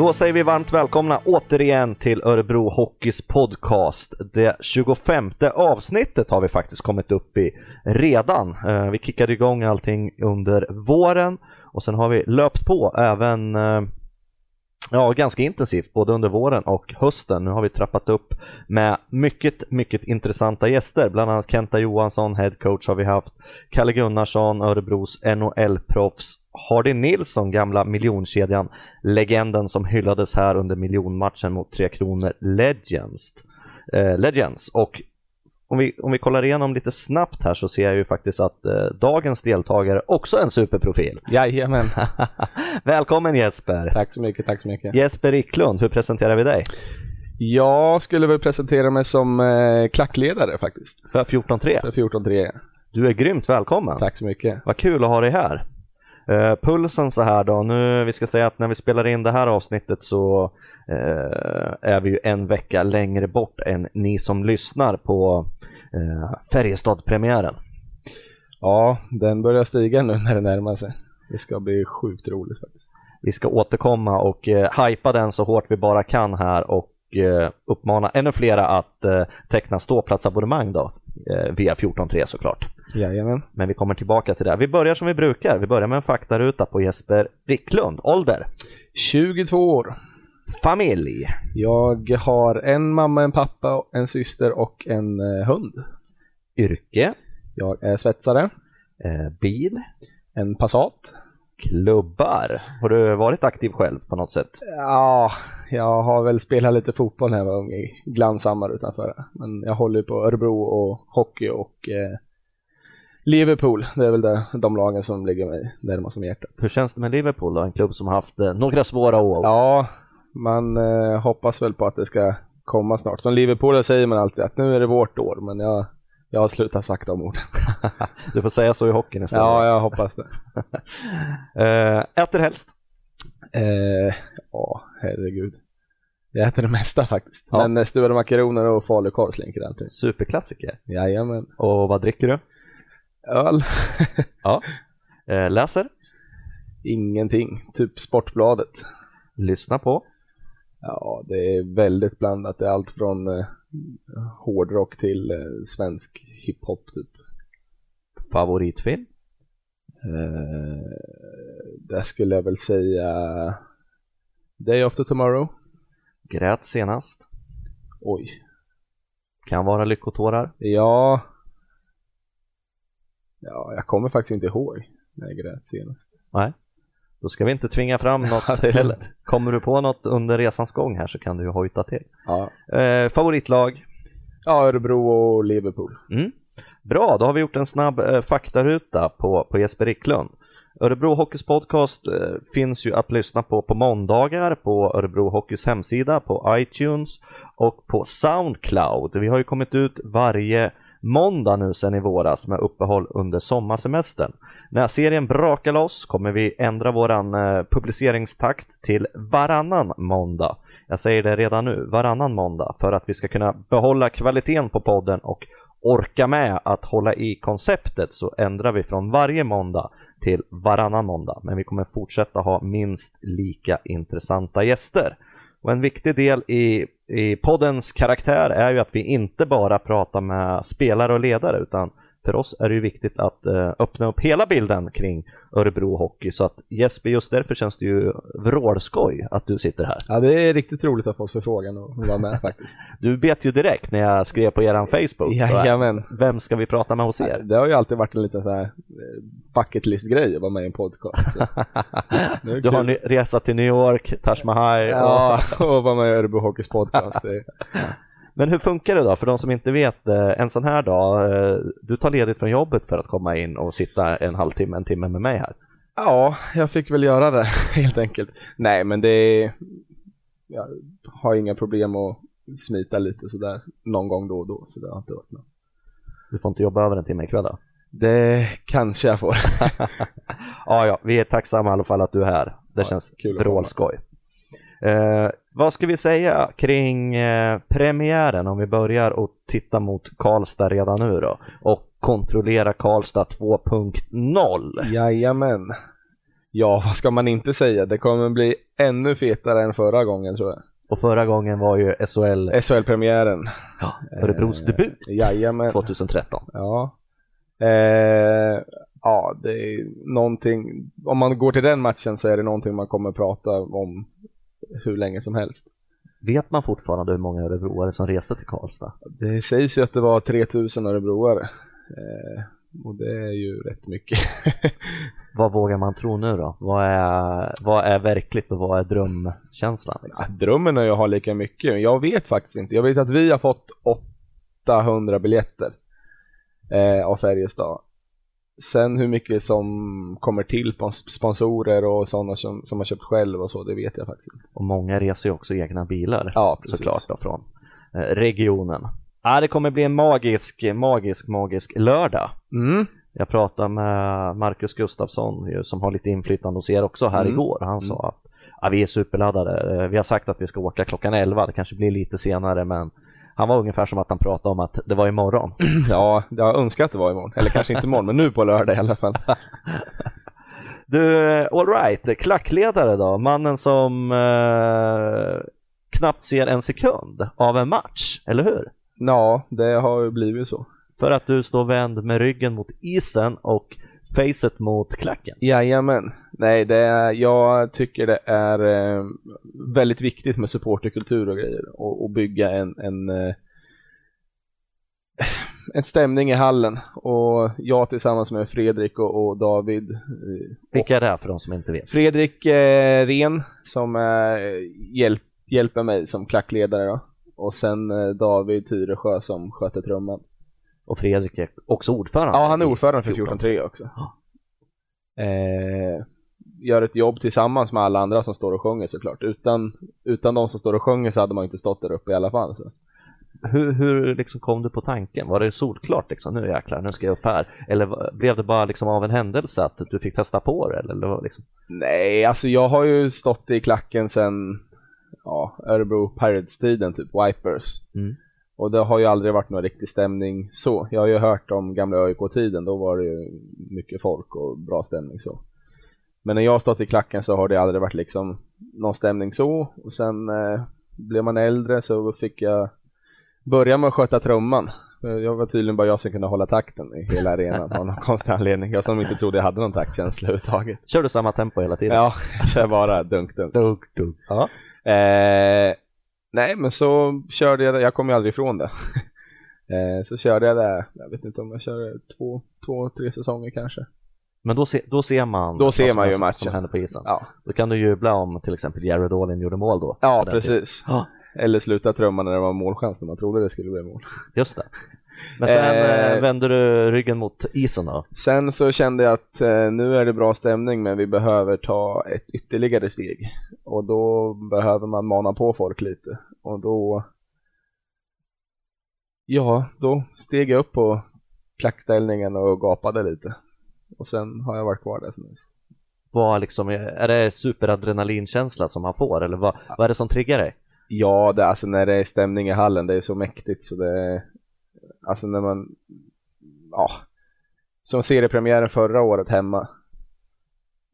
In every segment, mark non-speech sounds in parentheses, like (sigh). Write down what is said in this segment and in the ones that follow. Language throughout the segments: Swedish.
Då säger vi varmt välkomna återigen till Örebro Hockeys podcast. Det 25 avsnittet har vi faktiskt kommit upp i redan. Eh, vi kickade igång allting under våren och sen har vi löpt på även eh, Ja, ganska intensivt både under våren och hösten. Nu har vi trappat upp med mycket, mycket intressanta gäster. Bland annat Kenta Johansson, headcoach har vi haft. Kalle Gunnarsson, Örebros NHL-proffs. Hardy Nilsson, gamla miljonkedjan, legenden som hyllades här under miljonmatchen mot Tre Kronor Legends. Eh, Legends. Och om vi, om vi kollar igenom lite snabbt här så ser jag ju faktiskt att eh, dagens deltagare också är en superprofil. Jajamän. (laughs) Välkommen Jesper! Tack så mycket, tack så mycket. Jesper Iklund, hur presenterar vi dig? Jag skulle väl presentera mig som eh, klackledare faktiskt. För 14-3? För 14-3. Du är grymt välkommen! Tack så mycket. Vad kul att ha dig här! Uh, pulsen så här då, nu vi ska säga att när vi spelar in det här avsnittet så uh, är vi ju en vecka längre bort än ni som lyssnar på uh, Färjestad-premiären. Ja, den börjar stiga nu när det närmar sig. Det ska bli sjukt roligt faktiskt. Vi ska återkomma och uh, hypa den så hårt vi bara kan här och uppmana ännu flera att teckna ståplatsabonnemang då via 14.3 såklart. Jajamän. Men vi kommer tillbaka till det. Vi börjar som vi brukar. Vi börjar med en faktaruta på Jesper Ricklund. Ålder? 22 år. Familj? Jag har en mamma, en pappa, en syster och en eh, hund. Yrke? Jag är svetsare. Eh, bil? En Passat. Klubbar? Har du varit aktiv själv på något sätt? Ja, jag har väl spelat lite fotboll när jag var ung i Glanshammar utanför. Men jag håller på Örebro och hockey och eh, Liverpool, det är väl det, de lagen som ligger mig närmast om hjärtat. Hur känns det med Liverpool då? En klubb som har haft eh, några svåra år. Ja, man eh, hoppas väl på att det ska komma snart. Som Liverpool säger man alltid att nu är det vårt år, men jag, jag har slutat sagt de orden. (laughs) du får säga så i hockeyn istället. Ja, jag hoppas det. (laughs) eh, äter helst? Eh, ja, herregud. Jag äter det mesta faktiskt. Ja. Men eh, stuvade makaroner och falukorv slinker alltid. Superklassiker. Jajamän. Och vad dricker du? Öl. (laughs) ja. Eh, läser? Ingenting, typ Sportbladet. Lyssna på? Ja, det är väldigt blandat. Det är allt från eh, hårdrock till eh, svensk hiphop typ. Favoritfilm? Eh, det skulle jag väl säga Day After Tomorrow. Grät senast? Oj. Kan vara lyckotårar? Ja, Ja, jag kommer faktiskt inte ihåg när jag grät senast. Nej, då ska vi inte tvinga fram något (laughs) heller. Kommer du på något under resans gång här så kan du ju hojta till. Ja. Eh, favoritlag? Ja, Örebro och Liverpool. Mm. Bra, då har vi gjort en snabb eh, faktaruta på, på Jesper Ricklund. Örebro Hockeys podcast eh, finns ju att lyssna på på måndagar på Örebro Hockeys hemsida, på iTunes och på Soundcloud. Vi har ju kommit ut varje måndag nu sen i våras med uppehåll under sommarsemestern. När serien brakar loss kommer vi ändra våran eh, publiceringstakt till varannan måndag. Jag säger det redan nu, varannan måndag, för att vi ska kunna behålla kvaliteten på podden och orka med att hålla i konceptet så ändrar vi från varje måndag till varannan måndag. Men vi kommer fortsätta ha minst lika intressanta gäster. Och en viktig del i i poddens karaktär är ju att vi inte bara pratar med spelare och ledare utan för oss är det ju viktigt att uh, öppna upp hela bilden kring Örebro Hockey så att Jesper, just därför känns det ju vrålskoj att du sitter här. Ja, det är riktigt roligt att få förfrågan och vara med (laughs) faktiskt. Du bet ju direkt när jag skrev på eran Facebook. Jajamän. Vem ska vi prata med hos er? Det har ju alltid varit en liten så här eh, bucket list-grej att vara med i en podcast. (laughs) du har en resa till New York, Taj Mahal. Ja, och (laughs) vara med i Örebro Hockeys podcast. Men hur funkar det då för de som inte vet eh, en sån här dag? Eh, du tar ledigt från jobbet för att komma in och sitta en halvtimme, en timme med mig här. Ja, jag fick väl göra det (laughs) helt enkelt. Nej, men det jag har inga problem att smita lite sådär någon gång då och då. Så det har inte varit något. Du får inte jobba över en timme ikväll då? Det kanske jag får. (laughs) ja, ja, vi är tacksamma i alla fall att du är här. Det ja, känns vrålskoj. Eh, vad ska vi säga kring eh, premiären om vi börjar och titta mot Karlstad redan nu då och kontrollera Karlstad 2.0? Jajamän. Ja, vad ska man inte säga? Det kommer bli ännu fetare än förra gången tror jag. Och förra gången var ju SHL, SHL-premiären. ja, Örebros Eh, debut Jajamän. 2013. Ja. Eh, ja, det är någonting. Om man går till den matchen så är det någonting man kommer prata om hur länge som helst. Vet man fortfarande hur många örebroare som reste till Karlstad? Det sägs ju att det var 3000 örebroare. Eh, och det är ju rätt mycket. (laughs) Vad vågar man tro nu då? Vad är, vad är verkligt och vad är drömkänslan? Liksom? Ja, drömmen är ju att ha lika mycket. Jag vet faktiskt inte. Jag vet att vi har fått 800 biljetter eh, av Färjestad. Sen hur mycket som kommer till på sponsorer och sådana som, som har köpt själv och så, det vet jag faktiskt inte. Och många reser ju också egna bilar Ja, precis. såklart då, från eh, regionen. Ja, det kommer bli en magisk, magisk, magisk lördag. Mm. Jag pratade med Marcus Gustafsson som har lite inflytande hos er också här Mm. igår. Han sa att ja, vi är superladdade. Eh, Vi har sagt att vi ska åka klockan 11. Det kanske blir lite senare men han var ungefär som att han pratade om att det var imorgon. (clears throat) Ja, jag önskar att det var imorgon. Eller kanske inte imorgon, men nu på lördag i alla fall. (laughs) Du, alright, klackledare då? Mannen som eh, knappt ser en sekund av en match, eller hur? Ja, det har ju blivit så. För att du står vänd med ryggen mot isen och facet mot klacken. Jajamän. Nej, det är, jag tycker det är eh, väldigt viktigt med supporterkultur och grejer och, och bygga en, en, eh, en stämning i hallen. Och jag tillsammans med Fredrik och, och David. eh, Vilka är det här för de som inte vet? Fredrik eh, Ren som eh, hjälp, hjälper mig som klackledare då. Och sen eh, David Tyresjö som sköter trumman. Och Fredrik är också ordförande. Ja, han är ordförande för 14. 14-3 också. Eh, gör ett jobb tillsammans med alla andra som står och sjunger såklart. Utan, utan de som står och sjunger så hade man inte stått där uppe i alla fall. Så. Hur, hur liksom kom du på tanken? Var det solklart liksom, nu jäklar, nu ska jag upp här? Eller blev det bara liksom av en händelse att du fick testa på det? Eller liksom? Nej, alltså jag har ju stått i klacken sen ja, Örebro Pirates-tiden, typ Wipers. Mm. Och det har ju aldrig varit någon riktig stämning så. Jag har ju hört om gamla ÖIK-tiden, då var det ju mycket folk och bra stämning så. Men när jag har stått i klacken så har det aldrig varit liksom någon stämning så. Och sen eh, blev man äldre så fick jag börja med att sköta trumman. Jag var tydligen bara jag som kunde hålla takten i hela arenan av någon (laughs) konstig anledning. Jag som inte trodde jag hade någon taktkänsla överhuvudtaget. Kör du samma tempo hela tiden? Ja, jag kör bara dunk dunk. Dug, dug. Ja. Eh, nej, men så körde jag det. Jag kom ju aldrig ifrån det. (laughs) eh, så körde jag det, jag vet inte om jag körde två, två tre säsonger kanske. Men då, se, då ser man Då ser man ju som, matchen. som händer på isen. Ja, Då kan du jubla om till exempel Jared Allin gjorde mål då. ja precis. Eller sluta trumma när det var målchans när man trodde det skulle bli mål. just det. Men sen Eh. eh, vänder du ryggen mot isen då? Sen så kände jag att eh, nu är det bra stämning men vi behöver ta ett ytterligare steg. Och då behöver man mana på folk lite. Och då... Ja, då steg jag upp på klackställningen och gapade lite. Och sen har jag varit kvar där sen dess. Vad liksom, är det superadrenalinkänsla som man får eller vad, vad är det som triggar dig? Ja, det, alltså när det är stämning i hallen, det är så mäktigt så det är... Alltså när man... Ja. Som seriepremiären förra året hemma.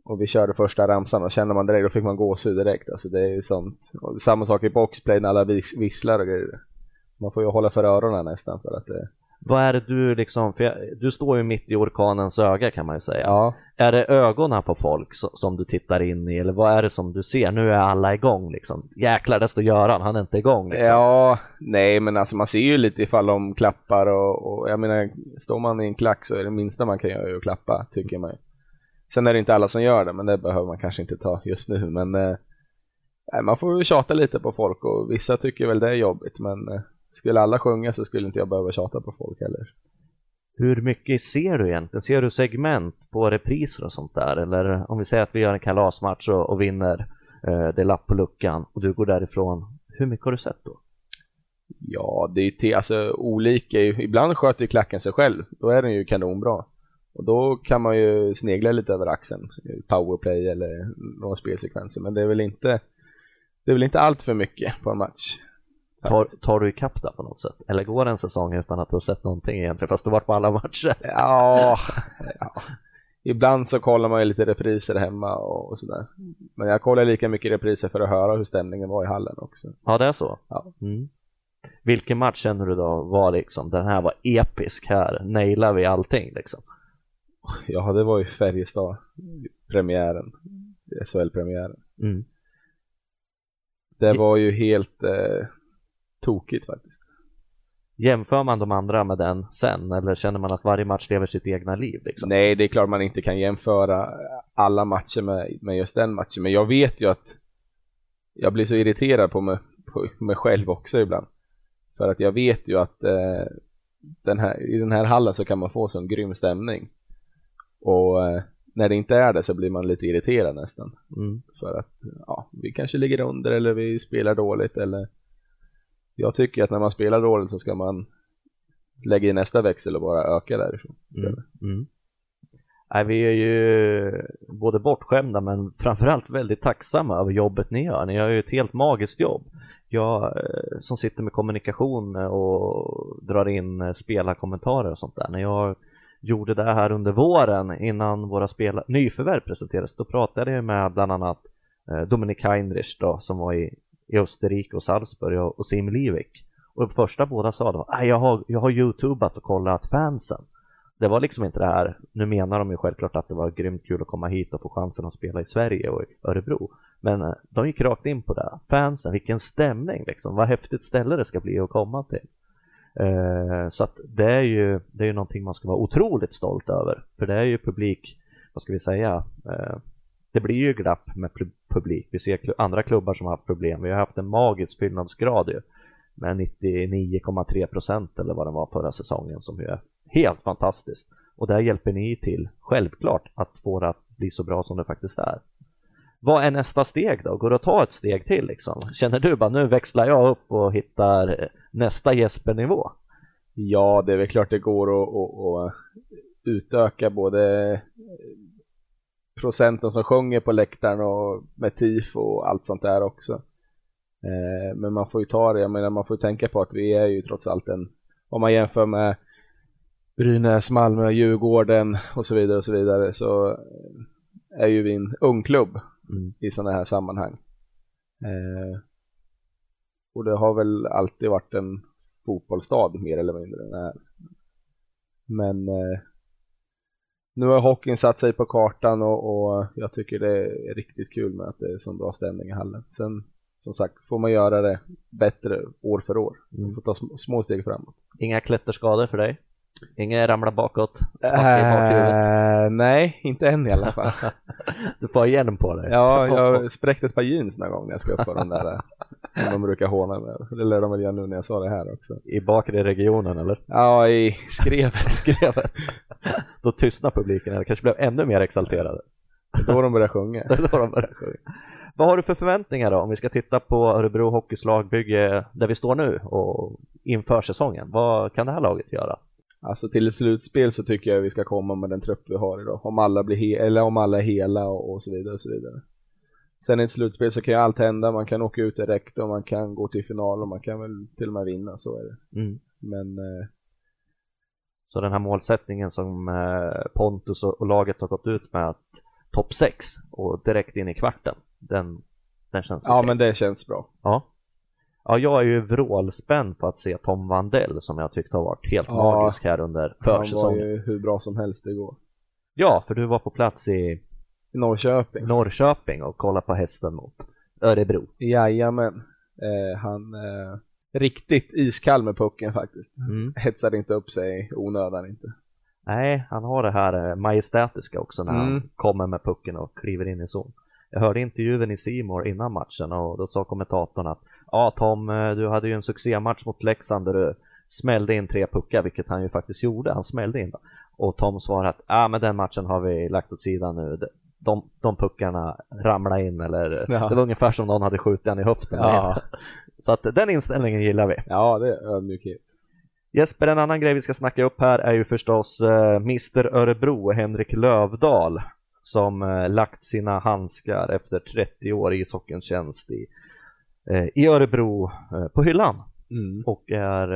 Och vi körde första ramsan och känner man direkt, då fick man gåshud direkt. Alltså det är ju sånt. Och samma sak i boxplay när alla vis- visslar och grejer. Man får ju hålla för öronen nästan för att det... Vad är det du liksom, för jag, du står ju mitt i orkanens öga kan man ju säga. Ja. Är det ögonen på folk som, som du tittar in i eller vad är det som du ser? Nu är alla igång liksom. Jäklar, desto Göran, han är inte igång liksom. Ja, nej men alltså man ser ju lite ifall de klappar och, och jag menar, står man i en klack så är det minsta man kan göra ju att klappa, tycker man. Sen är det inte alla som gör det, men det behöver man kanske inte ta just nu, men eh, man får ju tjata lite på folk och vissa tycker väl det är jobbigt, men eh, skulle alla sjunga så skulle inte jag behöva tjata på folk heller. Hur mycket ser du egentligen? Ser du segment på repriser och sånt där? Eller om vi säger att vi gör en kalasmatch och, och vinner, eh, det är lapp på luckan och du går därifrån. Hur mycket har du sett då? Ja, det är te- alltså olika. Ibland sköter ju klacken sig själv. Då är den ju kanonbra. Och då kan man ju snegla lite över axeln. Powerplay eller några spelsekvenser. Men det är väl inte det är väl inte allt för mycket på en match. Tar, tar du ikapp det på något sätt? Eller går en säsong utan att du har sett någonting egentligen fast du har varit på alla matcher? (laughs) Ja, ja. ibland så kollar man ju lite repriser hemma och, och sådär. Men jag kollar lika mycket repriser för att höra hur stämningen var i hallen också. Ja, det är så? Ja. Mm. Vilken match känner du då var liksom, den här var episk här, nailar vi allting liksom? Ja, det var ju Färjestad, premiären, SHL-premiären. Mm. Det var ju helt eh, tokigt faktiskt. Jämför man de andra med den sen eller känner man att varje match lever sitt egna liv? Liksom? Nej, det är klart man inte kan jämföra alla matcher med, med just den matchen, men jag vet ju att jag blir så irriterad på mig, på mig själv också ibland. För att jag vet ju att eh, den här, i den här hallen så kan man få sån grym stämning. Och eh, när det inte är det så blir man lite irriterad nästan. Mm. För att ja, vi kanske ligger under eller vi spelar dåligt eller jag tycker att när man spelar rollen så ska man lägga i nästa växel och bara öka därifrån istället. Mm. Mm. Nej, vi är ju både bortskämda men framförallt väldigt tacksamma över jobbet ni gör. Ni gör ju ett helt magiskt jobb. Jag eh, som sitter med kommunikation och drar in eh, spelarkommentarer och sånt där. När jag gjorde det här under våren innan våra spel nyförvärv presenterades, då pratade jag med bland annat eh, Dominik Heinrich då, som var i, i Österrike och Salzburg och, och Sim Livik. Och de första båda sa då, jag har, jag har youtubat och kollat fansen. Det var liksom inte det här, nu menar de ju självklart att det var grymt kul att komma hit och få chansen att spela i Sverige och i Örebro. Men eh, de gick rakt in på det. Fansen, vilken stämning liksom, vad häftigt ställe det ska bli att komma till. Eh, så att det är ju det är ju någonting man ska vara otroligt stolt över. För det är ju publik, vad ska vi säga, eh, det blir ju glapp med publik. Vi ser andra klubbar som har haft problem. Vi har haft en magisk fyllnadsgrad ju med 99,3 procent eller vad det var förra säsongen som ju är helt fantastiskt. Och där hjälper ni till, självklart, att få det att bli så bra som det faktiskt är. Vad är nästa steg då? Går det att ta ett steg till liksom? Känner du bara nu växlar jag upp och hittar eh, nästa Jesper-nivå? Ja, det är väl klart det går att, att, att utöka både procenten som sjunger på läktaren och med tifo och allt sånt där också. Eh, men man får ju ta det, jag menar man får tänka på att vi är ju trots allt en, om man jämför med Brynäs, Malmö, Djurgården och så vidare och så vidare så är ju vi en ung klubb mm. i sådana här sammanhang. Eh, och det har väl alltid varit en fotbollsstad mer eller mindre. Men eh, nu har hockeyn satt sig på kartan och, och, jag tycker det är riktigt kul med att det är så bra stämning i hallen. Sen som sagt får man göra det bättre år för år. Man får ta små steg framåt. Inga klätterskador för dig? Inget ramla bakåt? Smaska i bakhuvudet? Uh, nej, inte än i alla fall. (laughs) du får hjälm på dig. Ja, jag har (laughs) spräckt ett par jeans någon gång när jag ska upp på den där. Som de brukar håna med. Det lär de väl göra nu när jag sa det här också. I bakre regionen eller? Ja, i skrevet. (laughs) skrevet. Då tystnar publiken eller kanske blev ännu mer exalterade. Då de börjar sjunga. då de börjar sjunga. Vad har du för förväntningar då om vi ska titta på Örebro Hockeys lagbygge där vi står nu och inför säsongen? Vad kan det här laget göra? Alltså till ett slutspel så tycker jag vi ska komma med den trupp vi har idag. Om alla, blir eller om alla är hela och, och så vidare och så vidare. Sen i ett slutspel så kan ju allt hända. Man kan åka ut direkt och man kan gå till final och man kan väl till och med vinna, så är det. Mm. Men eh... Så den här målsättningen som eh, Pontus och laget har gått ut med att topp 6 och direkt in i kvarten, den, den känns Ja, okay. men det känns bra. Ja. Ja, jag är ju vrålspänd på att se Tom Vandell som jag tyckte har varit helt ja, magisk här under försäsongen. Han var ju hur bra som helst igår. Ja, för du var på plats i Norrköping. Norrköping och kollade på hästen mot Örebro. Jajamän. Eh, han eh, riktigt iskall med pucken faktiskt. Mm. Hetsade inte upp sig onödan inte. Nej, han har det här eh, majestätiska också när mm. han kommer med pucken och kliver in i zon. Jag hörde intervjun i Simor innan matchen och då sa kommentatorn att ja Tom, eh, du hade ju en succématch mot Leksand där du smällde in tre puckar, vilket han ju faktiskt gjorde. Han smällde in. Och Tom svarade att ja, men den matchen har vi lagt åt sidan nu. De, de puckarna ramlade in eller ja. det var ungefär som någon hade skjutit den i höften. Ja. (laughs) Så att den inställningen gillar vi. Ja, det är ödmjukhet. Jesper, en annan grej vi ska snacka upp här är ju förstås eh, Mr Örebro, Henrik Lövdal som eh, lagt sina handskar efter 30 år i ishockeyns tjänst i, i Örebro eh, på hyllan. Mm. Och är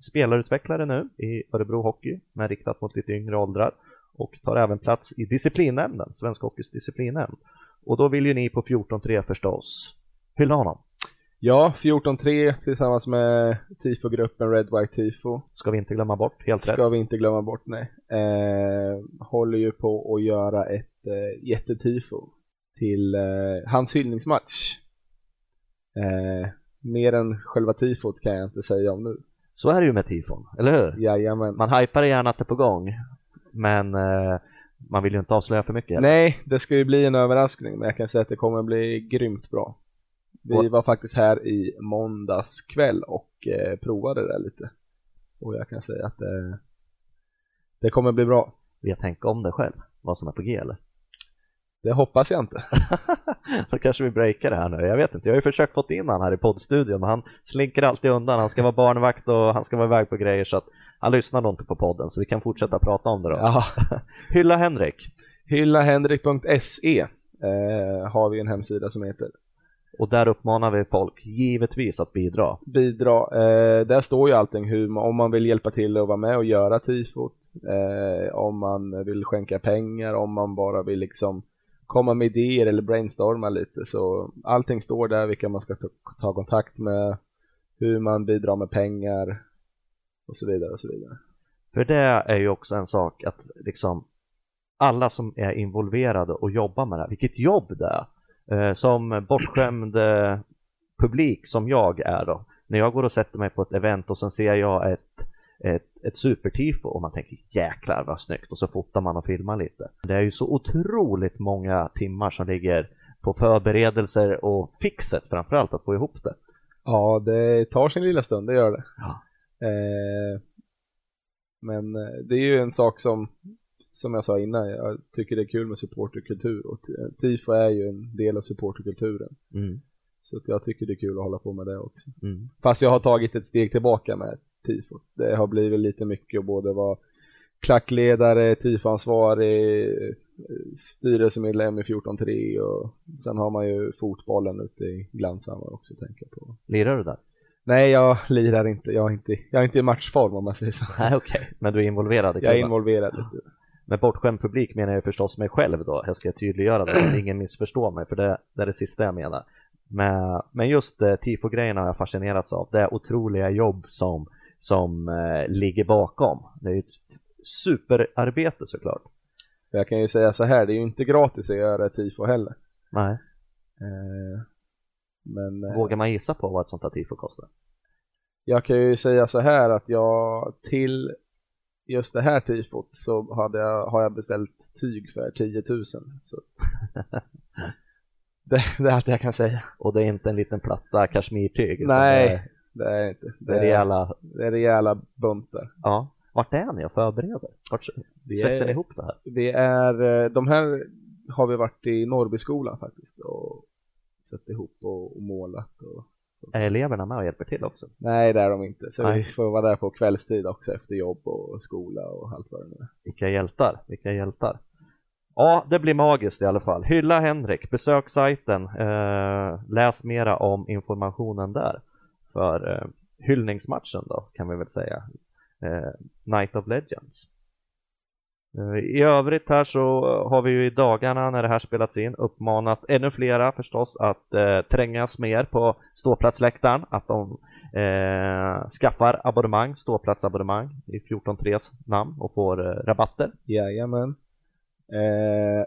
spelarutvecklare nu i Örebro Hockey med riktat mot lite yngre åldrar. och tar även plats i disciplinnämnden, Svensk Hockeys disciplinnämnd. Och då vill ju ni på 14-3 förstås hylla honom. Ja, 14-3 tillsammans med tifogruppen Red White Tifo. Ska vi inte glömma bort, helt Ska rätt. vi inte glömma bort, nej. Eh, håller ju på att göra ett eh, jättetifo till eh, hans hyllningsmatch. Eh, mer än själva tifot kan jag inte säga om nu. Så är det ju med tifon, eller hur? Jajamän. Man hypar gärna att det är på gång, men eh, man vill ju inte avslöja för mycket. Nej, det ska ju bli en överraskning, men jag kan säga att det kommer bli grymt bra. Vi Och- var faktiskt här i måndags kväll och eh, provade det lite. Och jag kan säga att det, det kommer bli bra. Vet tänka om det själv, vad som är på G eller? Det hoppas jag inte. (laughs) Då kanske vi breakar det här nu. Jag vet inte, jag har ju försökt få in han här i poddstudion men han slinker alltid undan. Han ska vara barnvakt och han ska vara iväg på grejer så att han lyssnar nog inte på podden så vi kan fortsätta prata om det då. Ja, (laughs) Hylla Henrik hyllahenrik.se eh, har vi en hemsida som heter. och där uppmanar vi folk givetvis att bidra. Bidra, eh, där står ju allting hur, om man vill hjälpa till att vara med och göra tifot, eh, om man vill skänka pengar, om man bara vill liksom komma med idéer eller brainstorma lite så allting står där vilka man ska ta, ta kontakt med, hur man bidrar med pengar och så vidare och så vidare. För det är ju också en sak att liksom alla som är involverade och jobbar med det här, vilket jobb det är. Eh, som bortskämd publik som jag är då, när jag går och sätter mig på ett event och sen ser jag ett, ett, ett supertifo och man tänker jäklar vad snyggt och så fotar man och filmar lite. Det är ju så otroligt många timmar som ligger på förberedelser och fixet framförallt att få ihop det. Ja, det tar sin lilla stund, det gör det. Ja. Eh, men eh, det är ju en sak som, som jag sa innan, jag tycker det är kul med supporterkultur och tifo är ju en del av supporterkulturen. Mm, Så jag tycker det är kul att hålla på med det också. mm. Fast jag har tagit ett steg tillbaka med tifo. Det har blivit lite mycket att både vara klackledare, tifoansvarig, styrelsemedlem i 14-3 och sen har man ju fotbollen ute i Glanshammar också tänka på. Lirar du där? Nej, jag lirar inte. Jag är inte, jag är inte i matchform om man säger så. Nej okej, men du är involverad Jag är involverad lite. Med bortskämd publik menar jag förstås mig själv då, jag ska tydliggöra det så att ingen missförstår mig för det, det är det sista jag menar. Men, men just eh, tifo-grejerna har jag fascinerats av, det otroliga jobb som, som eh, ligger bakom. Det är ju ett superarbete såklart. Jag kan ju säga så här, det är ju inte gratis att göra tifo heller. Nej. Eh, men eh, Vågar man gissa på vad ett sånt här tifo kostar? jag kan ju säga så här att jag till just det här tifot så hade jag, har jag beställt tyg för 10 000. Så. (laughs) det, det är allt jag kan säga. Och det är inte en liten platta kashmirtyg? Nej, det är inte. Det är, rejäla, det är rejäla buntar. ja. Vart är ni och förbereder? Vart Vi sätter ni ihop det här? Vi är, eh, de här har vi varit i Norrbyskolan faktiskt och satt ihop och, och målat och så. Är eleverna med och hjälper till också? Nej det är de inte, så Nej. vi får vara där på kvällstid också efter jobb och skola och allt vad det nu är. Vilka hjältar, vilka hjältar. Ja, det blir magiskt i alla fall. Hylla Henrik, besök sajten, eh, läs mera om informationen där för eh, hyllningsmatchen då kan vi väl säga. Eh, Night of Legends. Eh, I övrigt här så har vi ju i dagarna när det här spelats in uppmanat ännu flera förstås att eh, trängas mer på ståplatsläktaren, att de eh, skaffar abonnemang, ståplatsabonnemang i 14.3s namn och får eh, rabatter. Jajamän. Eh,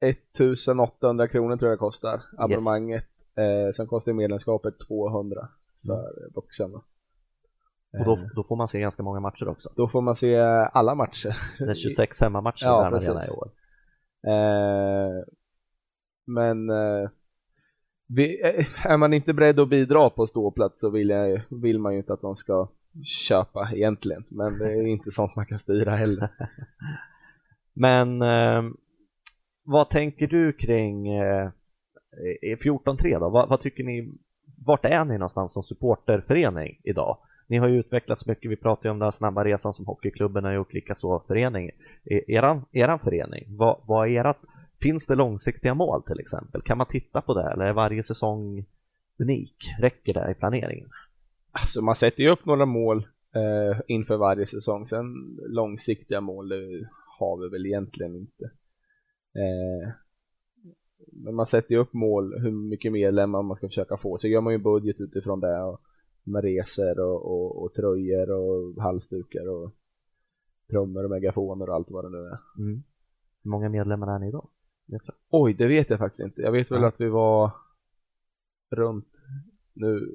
1800 kronor tror jag kostar abonnemanget. Eh, sen kostar medlemskapet 200 för vuxna. Och då, Eh, då får man se ganska många matcher också. då får man se alla matcher. Det är 26 hemmamatcher Ja, i. Arena i år. Eh, men eh, vi, är man inte beredd att bidra på ståplats så vill, jag, vill man ju inte att de ska köpa egentligen. Men det är inte sånt man kan styra heller. (laughs) Men eh, vad tänker du kring eh, i 14-3 då? Vad, vad tycker ni? Vart är ni någonstans som supporterförening idag? Ni har ju utvecklats mycket, vi pratade ju om den här snabba resan som hockeyklubben har gjort, likaså förening. Eran, eran förening, vad, vad är ert, finns det långsiktiga mål till exempel? Kan man titta på det eller är varje säsong unik? Räcker det i planeringen? Alltså man sätter ju upp några mål eh, inför varje säsong. Sen långsiktiga mål har vi väl egentligen inte. Eh, men man sätter ju upp mål hur mycket medlemmar man ska försöka få. Så gör man ju budget utifrån det och med resor och, och, och tröjor och halsdukar och trummor och megafoner och allt vad det nu är. Mm. Hur många medlemmar är ni då? Oj, det vet jag faktiskt inte. Jag vet väl Ja. att vi var runt, nu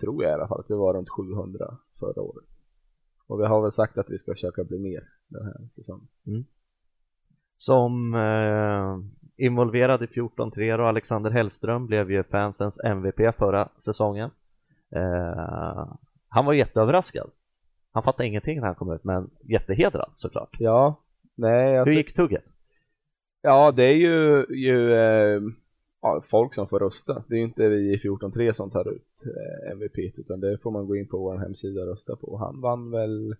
tror jag i alla fall att vi var runt 700 förra året. Och vi har väl sagt att vi ska försöka bli mer den här säsongen. Som eh, involverad i 14-3 och Alexander Hellström blev ju fansens MVP förra säsongen. Eh, han var jätteöverraskad. Han fattade ingenting när han kom ut men jättehedrad såklart. Ja, nej, Hur gick tugget? Ja, det är ju, ju eh, ja, folk som får rösta. Det är ju inte vi i 14.3 som tar ut eh, MVP utan det får man gå in på vår hemsida och rösta på. Han vann väl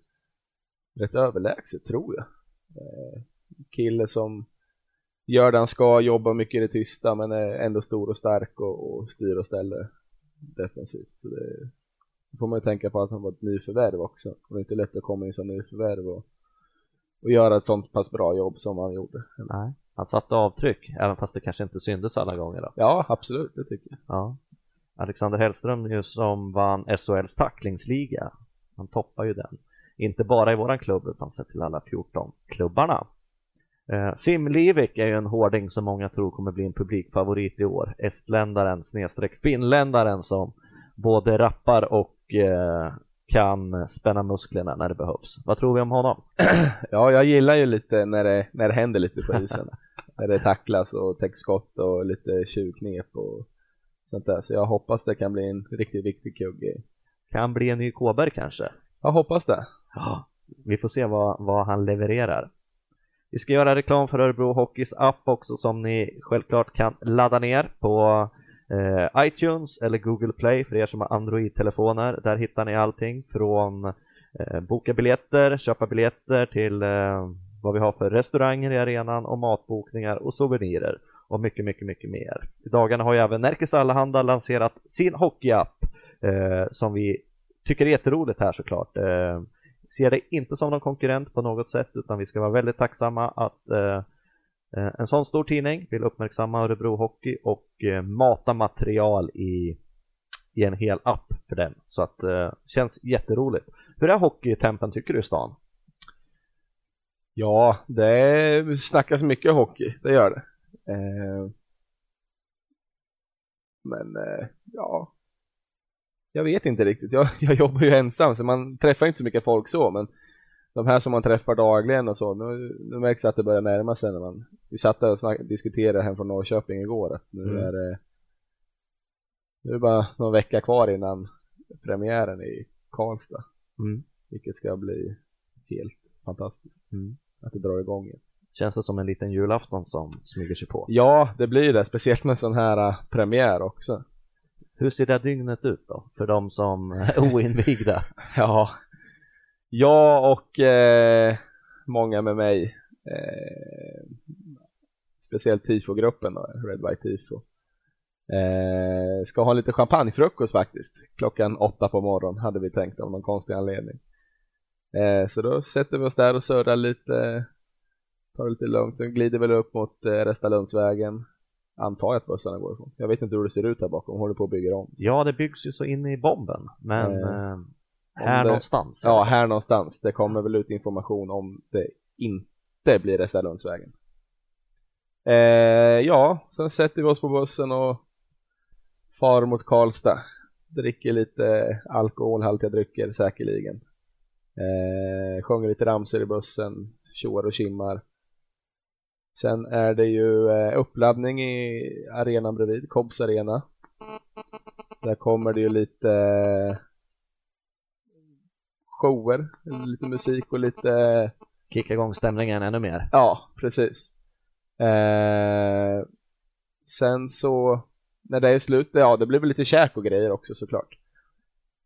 rätt överlägset tror jag. Eh, kille som gör det han ska, jobbar mycket i det tysta men är ändå stor och stark och, och styr och ställer defensivt. Så det så får man ju tänka på att han var ett nyförvärv också. Det är inte lätt att komma in som nyförvärv och, och göra ett sånt pass bra jobb som han gjorde. Nej. Han satte avtryck även fast det kanske inte syntes alla gånger då. Ja, absolut, det tycker jag. Ja. Alexander Hellström ju som vann SHLs tacklingsliga. Han toppar ju den. Inte bara i våran klubb utan sett till alla 14 klubbarna. Eh, Sim Livik är ju en hårding som många tror kommer bli en publikfavorit i år. Estländaren snedstreck finländaren som både rappar och eh, kan spänna musklerna när det behövs. Vad tror vi om honom? (clears throat) Ja, jag gillar ju lite när det, när det händer lite på isen. (laughs) när det tacklas och täcks skott och lite tjuvknep och sånt där. Så jag hoppas det kan bli en riktigt viktig kugge. Kan bli en ny Kåberg kanske? Jag hoppas det. Ja, vi får se vad, vad han levererar. Vi ska göra reklam för Örebro Hockeys app också som ni självklart kan ladda ner på eh, iTunes eller Google Play för er som har Android-telefoner. Där hittar ni allting från eh, boka biljetter, köpa biljetter till eh, vad vi har för restauranger i arenan och matbokningar och souvenirer och mycket, mycket, mycket mer. I dagarna har ju även Närkes Allehanda lanserat sin hockeyapp eh, som vi tycker är jätteroligt här såklart. Eh, ser det inte som någon konkurrent på något sätt utan vi ska vara väldigt tacksamma att eh, eh, en sån stor tidning vill uppmärksamma Örebro Hockey och eh, mata material i, i en hel app för den. Så att eh, känns jätteroligt. Hur är hockeytempen tycker du i stan? Ja, det snackas mycket hockey, det gör det. Eh, men eh, ja, jag vet inte riktigt. Jag, (laughs) jag jobbar ju ensam så man träffar inte så mycket folk så men de här som man träffar dagligen och så, nu, nu märks det att det börjar närma sig när man Vi satt där och snack, diskuterade hem från Norrköping igår att nu Mm. är det Nu är det bara någon vecka kvar innan premiären i Karlstad Mm. Vilket ska bli helt fantastiskt Mm. att det drar igång igen. Känns det som en liten julafton som smyger sig på? Ja, det blir det, speciellt med sån här äh, premiär också. Hur ser det dygnet ut då för de som är (laughs) oinvigda? Ja, jag och eh, många med mig, eh, speciellt tifogruppen då, Red White Tifo, eh, ska ha lite champagnefrukost faktiskt. Klockan åtta på morgonen hade vi tänkt av någon konstig anledning. Eh, så då sätter vi oss där och surrar lite, tar det lite lugnt, sen glider vi upp mot eh, Restalundsvägen. Antar jag att bussarna går ifrån. Jag vet inte hur det ser ut här bakom, håller på att bygga om. Ja, det byggs ju så in i bomben, men Eh, eh, här det- någonstans. Ja, här någonstans. Det kommer väl ut information om det inte blir Restalundsvägen. Eh, ja, sen sätter vi oss på bussen och far mot Karlstad. Dricker lite alkoholhaltiga drycker säkerligen. Eh, sjunger lite ramsor i bussen, tjoar och kimmar. Sen är det ju eh, uppladdning i arenan bredvid, Cobbs arena. Där kommer det ju lite shower, lite musik och lite Kicka igång stämningen ännu mer. Ja, precis. Eh, sen så, när det är slut, ja det blir väl lite käk och grejer också såklart.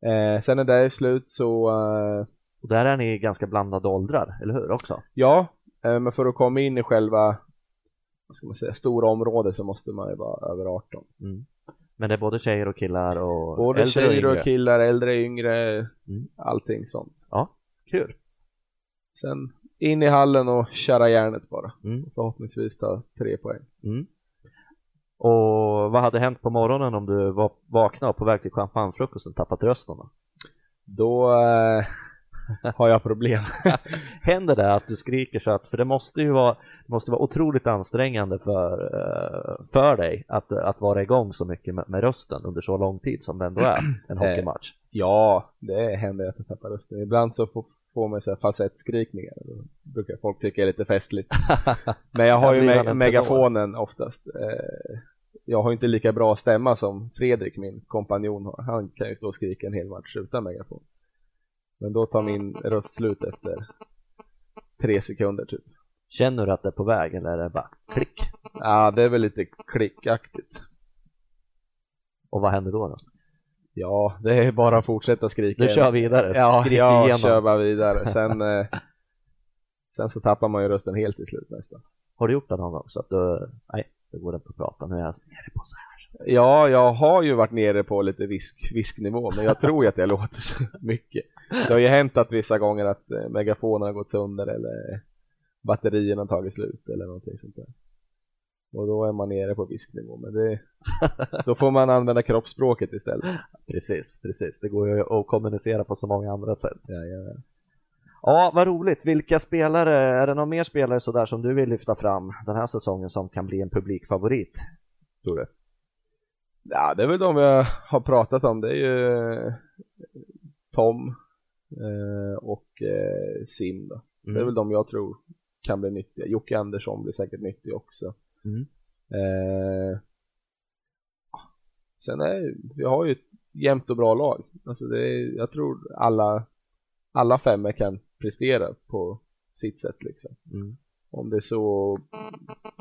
Eh, sen när det är slut så, eh, Och där är ni ganska blandade åldrar, eller hur också? ja, men för att komma in i själva, vad ska man säga, stora området så måste man ju vara över 18. Mm. Men det är både tjejer och killar och Både äldre tjejer yngre. och killar, äldre, yngre, Mm. allting sånt. Ja, kul. Sen in i hallen och köra järnet bara. Mm. Förhoppningsvis ta tre poäng. Mm. Och vad hade hänt på morgonen om du var vaknade och på väg till champagnefrukosten tappat rösten? Då? Då eh, har jag problem. (laughs) Händer det att du skriker så att, för det måste ju vara, måste vara otroligt ansträngande för, eh, för dig att, att vara igång så mycket med, med rösten under så lång tid som det ändå är en (clears throat) Eh, hockeymatch. ja, det händer att jag tappar rösten. Ibland så får, får man så falsettskrikningar. Då brukar folk tycka är lite festligt. (laughs) Men jag har ju me- en megafonen oftast. Eh, jag har inte lika bra stämma som Fredrik, min kompanjon har. Han kan ju stå och skrika en hel match utan megafon. Men då tar min röst slut efter tre sekunder typ. Känner du att det är på väg eller är det bara klick? Ja, det är väl lite klickaktigt. Och vad händer då? då? Ja, det är bara att fortsätta skrika. Du kör vidare, Ja, skrik jag igenom. kör bara vidare. Sen, eh, sen så tappar man ju rösten helt till slut nästan. Har du gjort det någon gång så att du, nej, det går inte att prata, nu är jag nere på så här. Ja, jag har ju varit nere på lite visk, visknivå, men jag tror ju att jag låter så mycket. Det har ju hänt att vissa gånger att eh, megafonen har gått sönder eller batterierna har tagit slut eller någonting sånt där. Och då är man nere på visknivå, men det, (laughs) då får man använda kroppsspråket istället. Precis, precis. Det går ju att kommunicera på så många andra sätt. Ja, ja. Ja, vad roligt. Vilka spelare, är det någon mer spelare sådär som du vill lyfta fram den här säsongen som kan bli en publikfavorit? Tror du? Ja, det är väl de jag har pratat om. Det är ju eh, Tom eh, och eh, Sim då. Mm. Det är väl de jag tror kan bli nyttiga. Jocke Andersson blir säkert nyttig också. Mm. Eh, sen är vi har ju ett jämnt och bra lag. Alltså det är, jag tror alla, alla fem kan prestera på sitt sätt liksom. Mm. Om det är så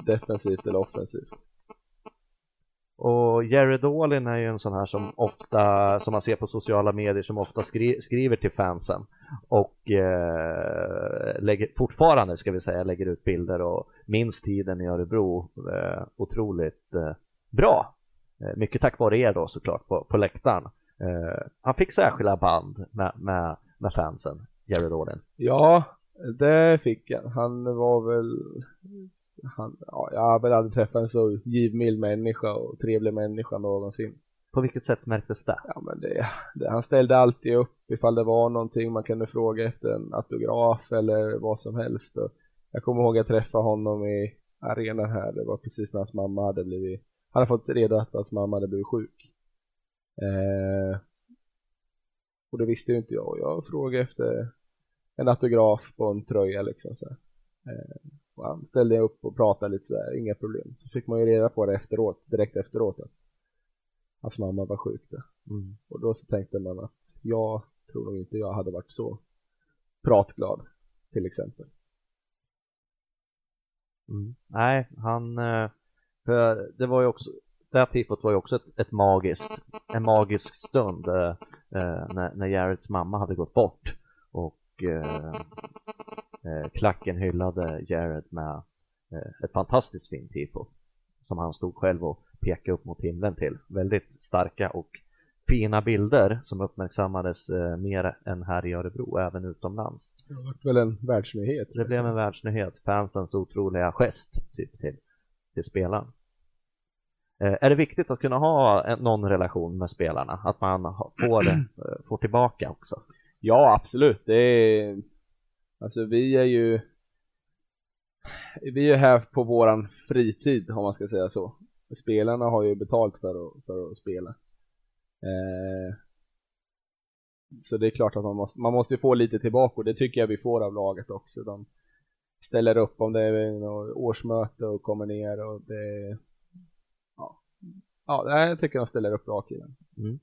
defensivt eller offensivt. Och Jared Olin är ju en sån här som ofta, som man ser på sociala medier, som ofta skri skriver till fansen och eh, lägger, fortfarande ska vi säga lägger ut bilder och minns tiden i Örebro eh, otroligt eh, bra. Eh, mycket tack vare er då såklart på, på läktaren. Eh, han fick särskilda band med, med, med fansen, Jared Olin. Ja, det fick han. Han var väl han, ja, jag har väl aldrig träffat en så givmild människa och trevlig människa någonsin. På vilket sätt märktes det? Ja, men det, det, han ställde alltid upp ifall det var någonting man kunde fråga efter en autograf eller vad som helst. Och jag kommer ihåg att jag träffade honom i arenan här. Det var precis när hans mamma hade blivit, han hade fått reda på att hans mamma hade blivit sjuk. Eh, och det visste ju inte jag. Jag frågade efter en autograf på en tröja liksom så här. Eh, han ställde upp och pratade lite sådär, inga problem. Så fick man ju reda på det efteråt, direkt efteråt att hans mamma var sjuk. Mm. Och då så tänkte man att jag tror nog inte jag hade varit så pratglad till exempel. Mm. Nej, han, eh, för det var ju också, det här tifot var ju också ett, ett magiskt, en magisk stund eh, eh, när, när Jareds mamma hade gått bort och eh, eh, klacken hyllade Jared med eh, ett fantastiskt fint tifo som han stod själv och pekade upp mot himlen till. Väldigt starka och fina bilder som uppmärksammades eh, mer än här i Örebro, även utomlands. Det var väl en världsnyhet. Det blev en världsnyhet, fansens otroliga gest typ, till, till spelaren. Eh, är det viktigt att kunna ha en, någon relation med spelarna? Att man ha, får, eh, får tillbaka också? Ja, absolut. Det är, alltså vi är ju vi är här på våran fritid om man ska säga så. Spelarna har ju betalt för att, för att spela. Eh, så det är klart att man måste, man måste få lite tillbaka och det tycker jag vi får av laget också. De ställer upp om det är något årsmöte och kommer ner och det ja, ja jag tycker de ställer upp bra killen. Mm.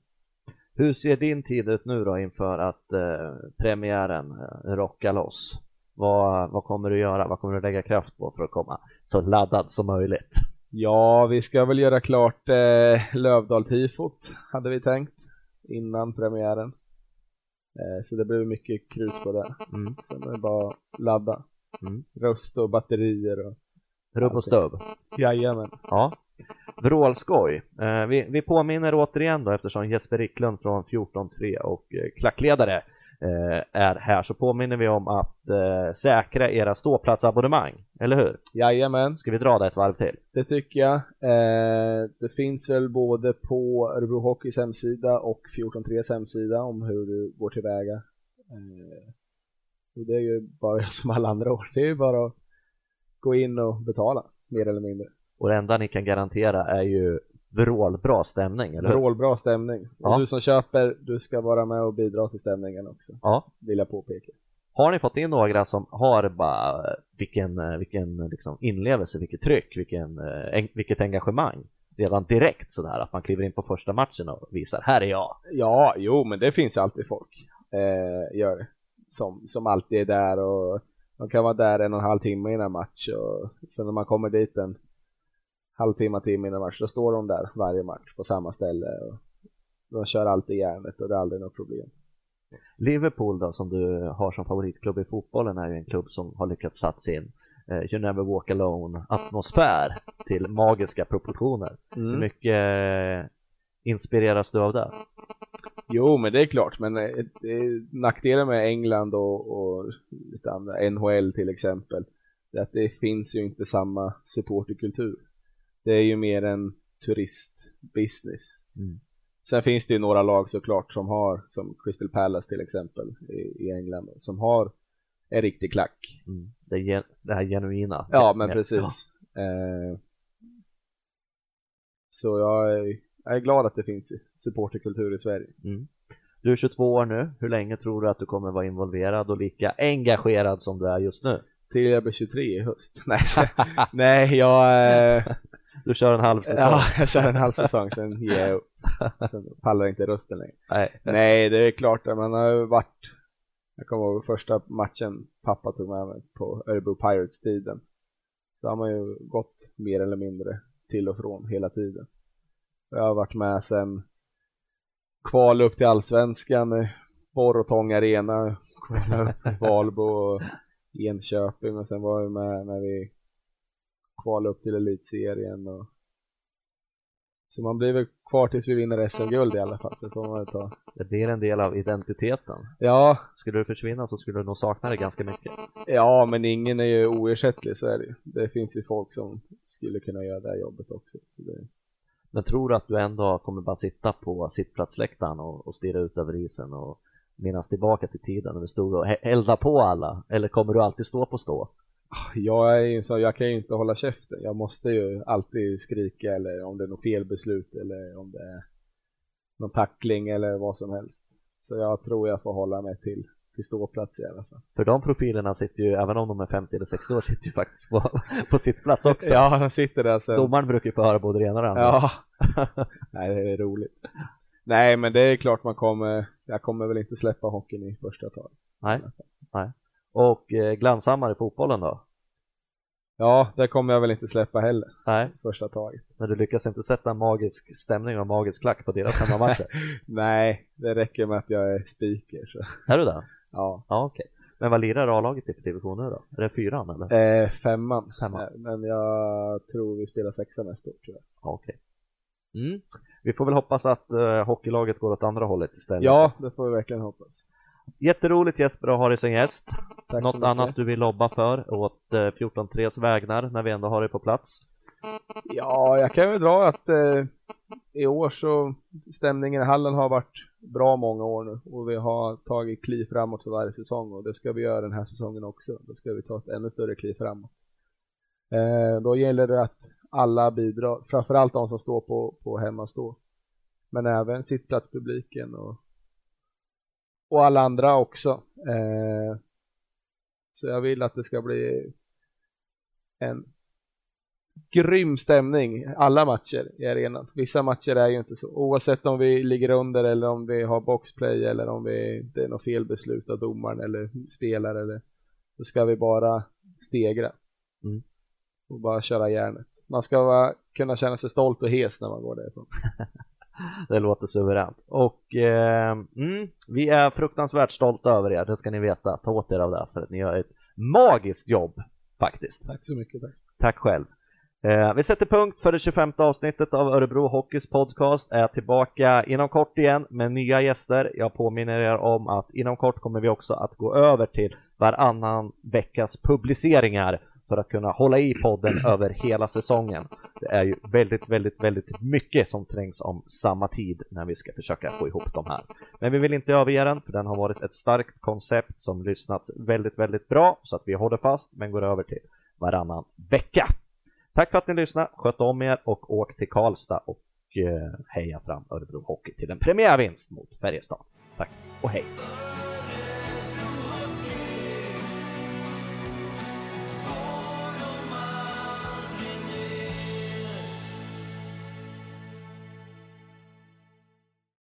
Hur ser din tid ut nu då inför att eh, premiären eh, rockar loss? Vad, vad kommer du göra? Vad kommer du lägga kraft på för att komma så laddad som möjligt? Ja, vi ska väl göra klart eh, Lövdal-tifot, hade vi tänkt, innan premiären. Eh, så det blir mycket krut på det. Mm. Sen är det bara att ladda. Mm. Röst och batterier och... Rubb och stubb. Jajamän. Ja. Vrålskoj. Eh, vi, vi påminner återigen då eftersom Jesper Ricklund från 14-3 och eh, klackledare eh, är här så påminner vi om att eh, säkra era ståplatsabonnemang, eller hur? Jajamän, Ska vi dra det ett varv till? det tycker jag. Eh, det finns väl både på Örebro Hockeys hemsida och 14.3s hemsida om hur du går tillväga. Eh, och det är ju bara som alla andra år. Det är ju bara att gå in och betala, mer eller mindre. Och det enda ni kan garantera är ju vrålbra stämning, eller? Vrålbra stämning. Ja. Och du som köper, du ska vara med och bidra till stämningen också, Ja. vill jag påpeka. Har ni fått in några som har bara vilken, eh, vilken liksom inlevelse, vilket tryck, vilken, eh, vilket engagemang redan direkt sådär att man kliver in på första matchen och visar här är jag. Ja, jo, men det finns ju alltid folk, eh, gör det. Som, som alltid är där och de kan vara där en och en halv timme innan match och sen när man kommer dit en halvtimme, timme innan match, då står de där varje match på samma ställe och de kör alltid järnet och det är aldrig något problem. Liverpool då som du har som favoritklubb i fotbollen är ju en klubb som har lyckats satsa in eh, You Never Walk Alone atmosfär till magiska proportioner. Hur Mm. mycket eh, inspireras du av det? Jo, men det är klart, men eh, nackdelen med England och, och lite andra, NHL till exempel, det är att det finns ju inte samma supporterkultur. Det är ju mer en turistbusiness. Mm. Sen finns det ju några lag såklart som har, som Crystal Palace till exempel i, i England, som har en riktig klack. Mm. Det, det här genuina. Ja, men Ja. precis. Eh, så jag är, jag är glad att det finns supporterkultur i Sverige. Mm. Du är 22 år nu. Hur länge tror du att du kommer vara involverad och lika engagerad som du är just nu? Till jag blir 23 i höst. Nej, (laughs) nej jag, Du kör en halv säsong. ja, jag kör en halv säsong, sen ger jag upp. Sen pallar inte rösten längre. Nej. Nej, det är klart att man har varit, jag kommer ihåg första matchen pappa tog med mig på Örebro Pirates-tiden. Så har man ju gått mer eller mindre till och från hela tiden. Jag har varit med sen kval upp till Allsvenskan, Borr och Tång Arena, kval upp Valbo och Enköping och sen var jag med när vi kvalade upp till Elitserien och så man blir väl kvar tills vi vinner SM-guld i alla fall, så får man väl ta Det blir en del av identiteten. Ja, Skulle du försvinna så skulle du nog sakna det ganska mycket. ja, men ingen är ju oersättlig, så är det ju. Det finns ju folk som skulle kunna göra det här jobbet också. Så det, Men tror du att du ändå kommer bara sitta på sittplatsläktaren och, och stirra ut över isen och minnas tillbaka till tiden när vi stod och eldade på alla? Eller kommer du alltid stå på stå? Jag är ju så, jag kan ju inte hålla käften. Jag måste ju alltid skrika eller om det är något felbeslut eller om det är någon tackling eller vad som helst. Så jag tror jag får hålla mig till, till ståplats i alla fall. För de profilerna sitter ju, även om de är 50 eller 60 år, sitter ju faktiskt på, på sittplats också. Ja, de sitter där sen. Domaren brukar ju få höra både det ena och det andra. Ja, (laughs) nej det är roligt. Nej, men det är klart man kommer, jag kommer väl inte släppa hockeyn i första taget. Nej, nej. Och eh, glanshammar i fotbollen då? Ja, det kommer jag väl inte släppa heller Nej, första taget. men du lyckas inte sätta en magisk stämning och magisk klack på deras hemmamatcher? (laughs) Nej, det räcker med att jag är speaker. Så. är du det? Ja. Ja, okej. Men vad lirar A-laget i för division nu då? Är det fyran eller? Eh, femman. Femman. Eh, Men jag tror vi spelar sexa nästa år. Ja, okej. Mm. Vi får väl hoppas att uh, hockeylaget går åt andra hållet istället. Ja, det får vi verkligen hoppas. Jätteroligt Jesper att ha dig som gäst. Tack Något annat du vill lobba för åt uh, 14.3s vägnar när vi ändå har dig på plats? Ja, jag kan väl dra att eh, i år så stämningen i hallen har varit bra många år nu och vi har tagit kliv framåt för varje säsong och det ska vi göra den här säsongen också. Då ska vi ta ett ännu större kliv framåt. Eh, då gäller det att alla bidrar, framförallt de som står på, på hemmastå. Men även sittplatspubliken och, och alla andra också. Eh, så jag vill att det ska bli en grym stämning alla matcher i arenan. Vissa matcher är ju inte så. Oavsett om vi ligger under eller om vi har boxplay eller om vi, det är något felbeslut av domaren eller spelare eller då ska vi bara stegra. Mm. Och bara köra järnet. Man ska vara, kunna känna sig stolt och hes när man går därifrån. (laughs) Det låter suveränt. Och eh, mm, vi är fruktansvärt stolta över er, det ska ni veta. Ta åt er av det för att ni gör ett magiskt jobb faktiskt. Tack så mycket. Tack. Tack själv. Eh, vi sätter punkt för det 25 avsnittet av Örebro Hockeys podcast. Är tillbaka inom kort igen med nya gäster. Jag påminner er om att inom kort kommer vi också att gå över till varannan veckas publiceringar för att kunna hålla i podden (clears throat) över hela säsongen. Det är ju väldigt, väldigt, väldigt mycket som trängs om samma tid när vi ska försöka få ihop de här. Men vi vill inte överge den, för den har varit ett starkt koncept som lyssnats väldigt, väldigt bra så att vi håller fast men går över till varannan vecka. Tack för att ni lyssnade, sköt om er och åk till Karlstad och eh, heja fram Örebro Hockey till en premiärvinst mot Färjestad. Tack och hej!